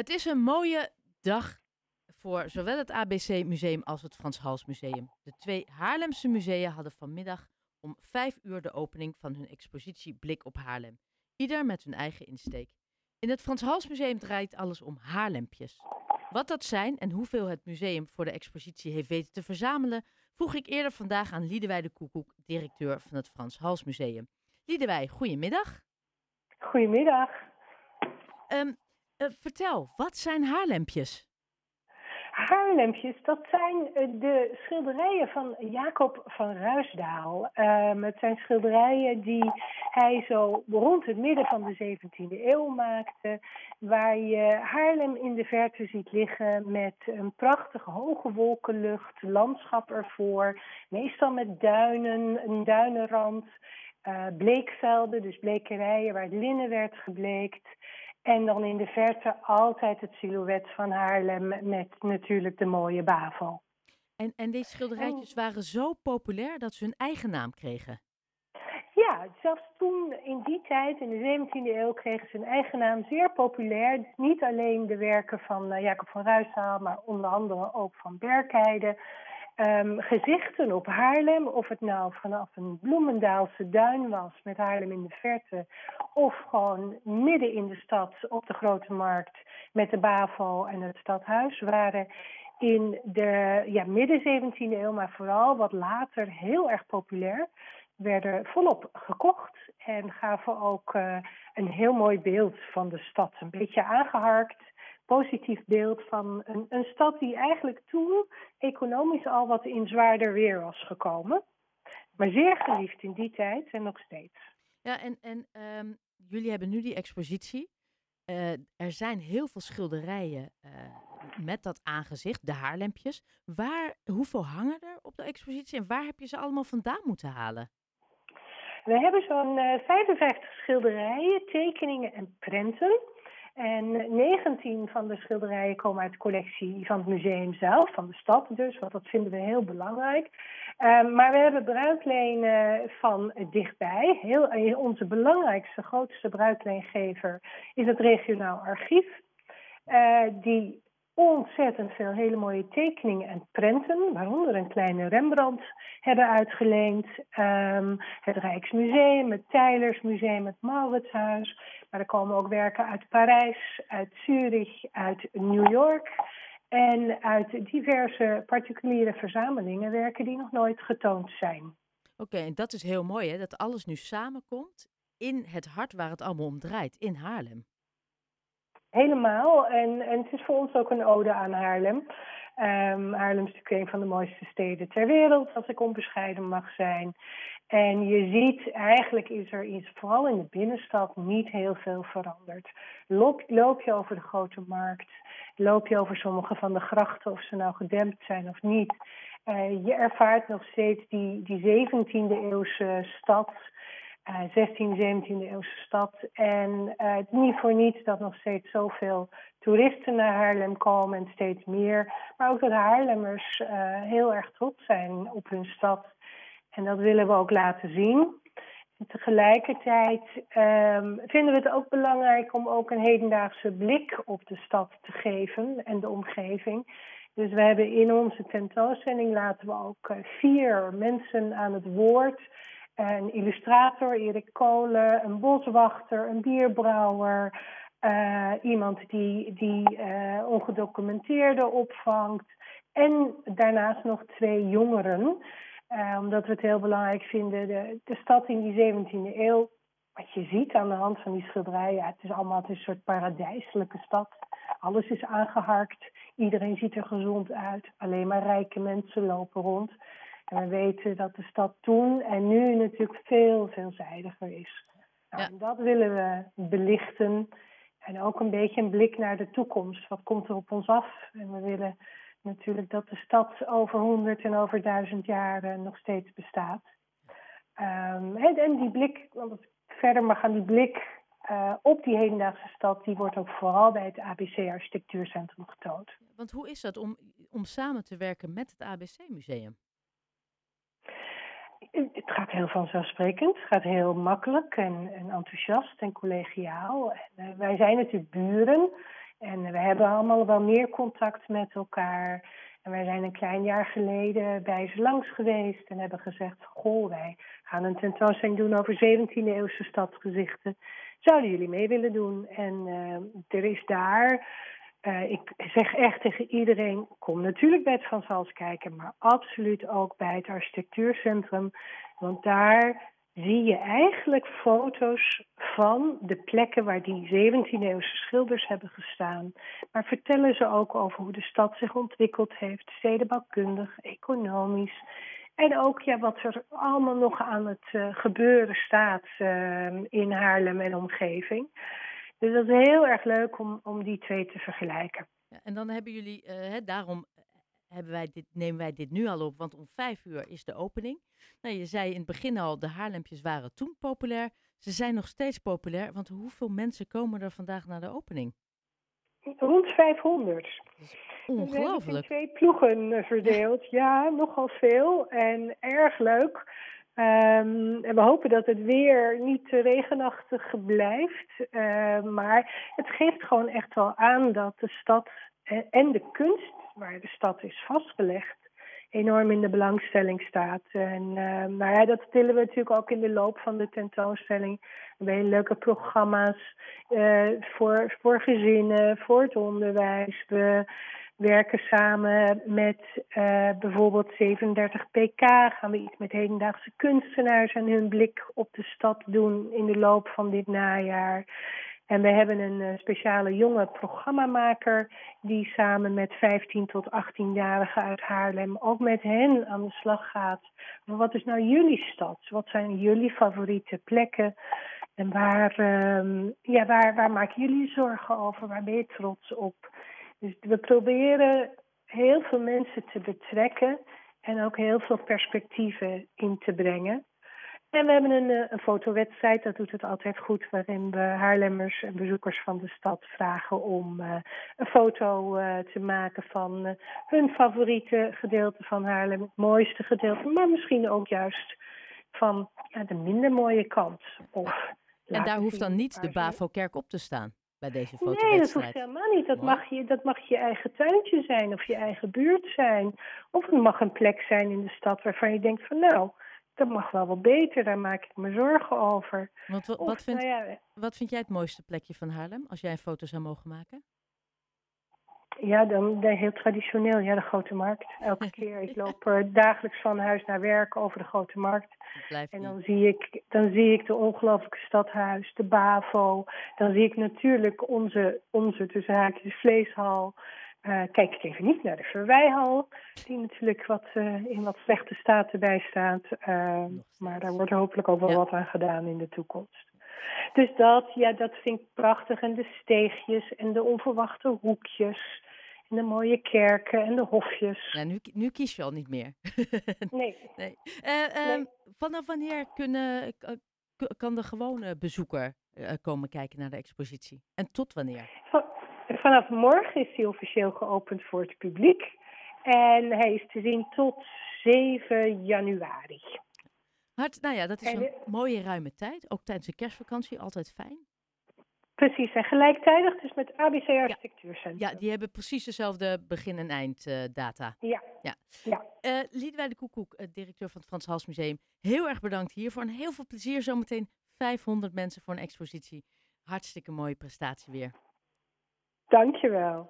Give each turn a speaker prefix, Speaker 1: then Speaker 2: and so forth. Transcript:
Speaker 1: Het is een mooie dag voor zowel het ABC Museum als het Frans Hals Museum. De twee Haarlemse musea hadden vanmiddag om vijf uur de opening van hun expositie Blik op Haarlem. Ieder met hun eigen insteek. In het Frans Hals Museum draait alles om haarlempjes. Wat dat zijn en hoeveel het museum voor de expositie heeft weten te verzamelen, vroeg ik eerder vandaag aan Liedewij de Koekoek, directeur van het Frans Hals Museum. Liedewij, goedemiddag.
Speaker 2: Goedemiddag.
Speaker 1: Um, vertel, wat zijn haarlempjes?
Speaker 2: Haarlempjes, dat zijn eh, de schilderijen van Jacob van Ruisdaal. Um, het zijn schilderijen die hij zo rond het midden van de 17e eeuw maakte. Waar je Haarlem in de verte ziet liggen met een prachtige hoge wolkenlucht, landschap ervoor. Meestal met duinen, een duinenrand. Uh, bleekvelden, dus blekerijen waar het linnen werd gebleekt. En dan in de verte altijd het silhouet van Haarlem met natuurlijk de mooie Bavel.
Speaker 1: En, en deze schilderijtjes waren zo populair dat ze hun eigen naam kregen?
Speaker 2: Ja, zelfs toen in die tijd, in de 17e eeuw, kregen ze hun eigen naam zeer populair. Niet alleen de werken van uh, Jacob van Ruisdaal, maar onder andere ook van Berkheide. Um, gezichten op Haarlem, of het nou vanaf een Bloemendaalse duin was met Haarlem in de verte, of gewoon midden in de stad op de Grote Markt met de BAVO en het stadhuis, waren in de ja, midden 17e eeuw, maar vooral wat later heel erg populair, werden volop gekocht en gaven ook uh, een heel mooi beeld van de stad. Een beetje aangeharkt positief beeld van een, een stad die eigenlijk toen economisch al wat in zwaarder weer was gekomen. Maar zeer geliefd in die tijd en nog steeds.
Speaker 1: Ja, en, en um, jullie hebben nu die expositie. Uh, er zijn heel veel schilderijen uh, met dat aangezicht, de haarlempjes. Waar, hoeveel hangen er op de expositie en waar heb je ze allemaal vandaan moeten halen?
Speaker 2: We hebben zo'n uh, 55 schilderijen, tekeningen en prenten. En 19 van de schilderijen komen uit de collectie van het museum zelf, van de stad dus, want dat vinden we heel belangrijk. Um, maar we hebben bruiklenen van dichtbij. Heel, onze belangrijkste, grootste bruikleengever is het regionaal archief. Uh, die ontzettend veel hele mooie tekeningen en prenten, waaronder een kleine Rembrandt, hebben uitgeleend. Um, het Rijksmuseum, het Tijlersmuseum, het Mauritshuis. Maar er komen ook werken uit Parijs, uit Zurich, uit New York. En uit diverse particuliere verzamelingen werken die nog nooit getoond zijn.
Speaker 1: Oké, en dat is heel mooi hè, dat alles nu samenkomt in het hart waar het allemaal om draait, in Haarlem.
Speaker 2: Helemaal. En, en het is voor ons ook een ode aan Haarlem. Um, Haarlem is natuurlijk een van de mooiste steden ter wereld, als ik onbescheiden mag zijn. En je ziet, eigenlijk is er iets, vooral in de binnenstad, niet heel veel veranderd. Loop, je over de grote markt, loop je over sommige van de grachten, of ze nou gedempt zijn of niet. Uh, je ervaart nog steeds die, die 17e eeuwse stad 16, 17e eeuwse stad. En uh, het niet voor niets dat nog steeds zoveel toeristen naar Haarlem komen en steeds meer. Maar ook dat Haarlemmers uh, heel erg trots zijn op hun stad. En dat willen we ook laten zien. En tegelijkertijd um, vinden we het ook belangrijk om ook een hedendaagse blik op de stad te geven en de omgeving. Dus we hebben in onze tentoonstelling laten we ook vier mensen aan het woord een illustrator, Erik Kolen, een boswachter, een bierbrouwer, uh, iemand die, die uh, ongedocumenteerde opvangt. En daarnaast nog twee jongeren, uh, omdat we het heel belangrijk vinden. De, de stad in die 17e eeuw, wat je ziet aan de hand van die schilderijen, het is allemaal het is een soort paradijselijke stad. Alles is aangeharkt, iedereen ziet er gezond uit, alleen maar rijke mensen lopen rond. En we weten dat de stad toen en nu natuurlijk veel veelzijdiger is. Nou, ja. en dat willen we belichten. En ook een beetje een blik naar de toekomst. Wat komt er op ons af? En we willen natuurlijk dat de stad over honderd en over duizend jaar nog steeds bestaat. Um, en, en, die blik, want ik verder mag gaan, die blik uh, op die hedendaagse stad, die wordt ook vooral bij het ABC Architectuurcentrum getoond.
Speaker 1: Want hoe is dat om, om samen te werken met het ABC Museum?
Speaker 2: Het gaat heel vanzelfsprekend, het gaat heel makkelijk en, en enthousiast en collegiaal. En, uh, wij zijn natuurlijk buren En we hebben allemaal wel meer contact met elkaar. En wij zijn een klein jaar geleden bij ze langs geweest en hebben gezegd: Goh, wij gaan een tentoonstelling doen over 17e-eeuwse stadsgezichten. Zouden jullie mee willen doen? En uh, er is daar uh, ik zeg echt tegen iedereen, kom natuurlijk bij het Van Hals kijken, maar absoluut ook bij het architectuurcentrum. Want daar zie je eigenlijk foto's van de plekken waar die 17e-eeuwse schilders hebben gestaan. Maar vertellen ze ook over hoe de stad zich ontwikkeld heeft, stedenbouwkundig, economisch. En ook ja, wat er allemaal nog aan het uh, gebeuren staat uh, in Haarlem en omgeving. Dus dat is heel erg leuk om, om die twee te vergelijken.
Speaker 1: Ja, en dan hebben jullie, uh, hè, daarom hebben wij dit, nemen wij dit nu al op, want om vijf uur is de opening. Nou, je zei in het begin al, de Haarlempjes waren toen populair. Ze zijn nog steeds populair, want hoeveel mensen komen er vandaag naar de opening?
Speaker 2: Rond 500.
Speaker 1: Ongelooflijk.
Speaker 2: We twee ploegen eh, verdeeld. Ja, nogal veel en erg leuk. Um, en we hopen dat het weer niet te regenachtig blijft. Uh, maar het geeft gewoon echt wel aan dat de stad en de kunst waar de stad is vastgelegd enorm in de belangstelling staat. En, maar ja, dat tillen we natuurlijk ook in de loop van de tentoonstelling. We hebben leuke programma's uh, voor, voor gezinnen, voor het onderwijs. We werken samen met uh, bijvoorbeeld 37 PK. Gaan we iets met hedendaagse kunstenaars en hun blik op de stad doen in de loop van dit najaar. En we hebben een uh, speciale jonge programmamaker die samen met 15 tot 18-jarigen uit Haarlem ook met hen aan de slag gaat. Wat is nou jullie stad? Wat zijn jullie favoriete plekken? En waar, uh, ja, waar, waar maken jullie zorgen over? Waar ben je trots op? Dus we proberen heel veel mensen te betrekken en ook heel veel perspectieven in te brengen. En we hebben een, een fotowedstrijd, dat doet het altijd goed, waarin we Haarlemmers en bezoekers van de stad vragen om uh, een foto uh, te maken van uh, hun favoriete gedeelte van Haarlem, het mooiste gedeelte, maar misschien ook juist van ja, de minder mooie kant. Of
Speaker 1: en daar hoeft dan niet de Bavo-kerk op te staan? Bij deze fotowedstrijd.
Speaker 2: Nee, dat hoeft helemaal niet. Dat mag, je, dat mag je eigen tuintje zijn of je eigen buurt zijn. Of het mag een plek zijn in de stad waarvan je denkt van nou, dat mag wel wat beter, daar maak ik me zorgen over.
Speaker 1: Want wat, wat, vind, nou ja, wat vind jij het mooiste plekje van Haarlem, als jij een foto zou mogen maken?
Speaker 2: Ja, dan, dan heel traditioneel, ja, de Grote Markt. Elke keer, ik loop er dagelijks van huis naar werk over de Grote Markt. En dan zie, ik, dan zie ik de ongelooflijke stadhuis, de BAVO. Dan zie ik natuurlijk onze, onze tussen haakjes vleeshal. Uh, kijk ik even niet naar de Verwijhal, die natuurlijk wat, uh, in wat slechte staat erbij staat. Maar daar wordt hopelijk ook wel ja. wat aan gedaan in de toekomst. Dus dat, ja, dat vind ik prachtig. En de steegjes en de onverwachte hoekjes. En de mooie kerken en de hofjes.
Speaker 1: Ja, nu, nu kies je al niet meer.
Speaker 2: nee.
Speaker 1: nee. nee. Vanaf wanneer kunnen, kan de gewone bezoeker komen kijken naar de expositie? En tot wanneer?
Speaker 2: Van, Vanaf morgen is hij officieel geopend voor het publiek. En hij is te zien tot 7 januari.
Speaker 1: Hart, nou ja, dat is een mooie ruime tijd. Ook tijdens de kerstvakantie, altijd fijn.
Speaker 2: Precies, en gelijktijdig dus met ABC Architectuurcentrum.
Speaker 1: Ja, die hebben precies dezelfde begin- en einddata.
Speaker 2: Uh, ja.
Speaker 1: ja.
Speaker 2: ja.
Speaker 1: Uh, Liedewij de Koekoek, uh, directeur van het Frans Hals Museum. Heel erg bedankt hiervoor en heel veel plezier zometeen. 500 mensen voor een expositie. Hartstikke mooie prestatie weer.
Speaker 2: Dankjewel.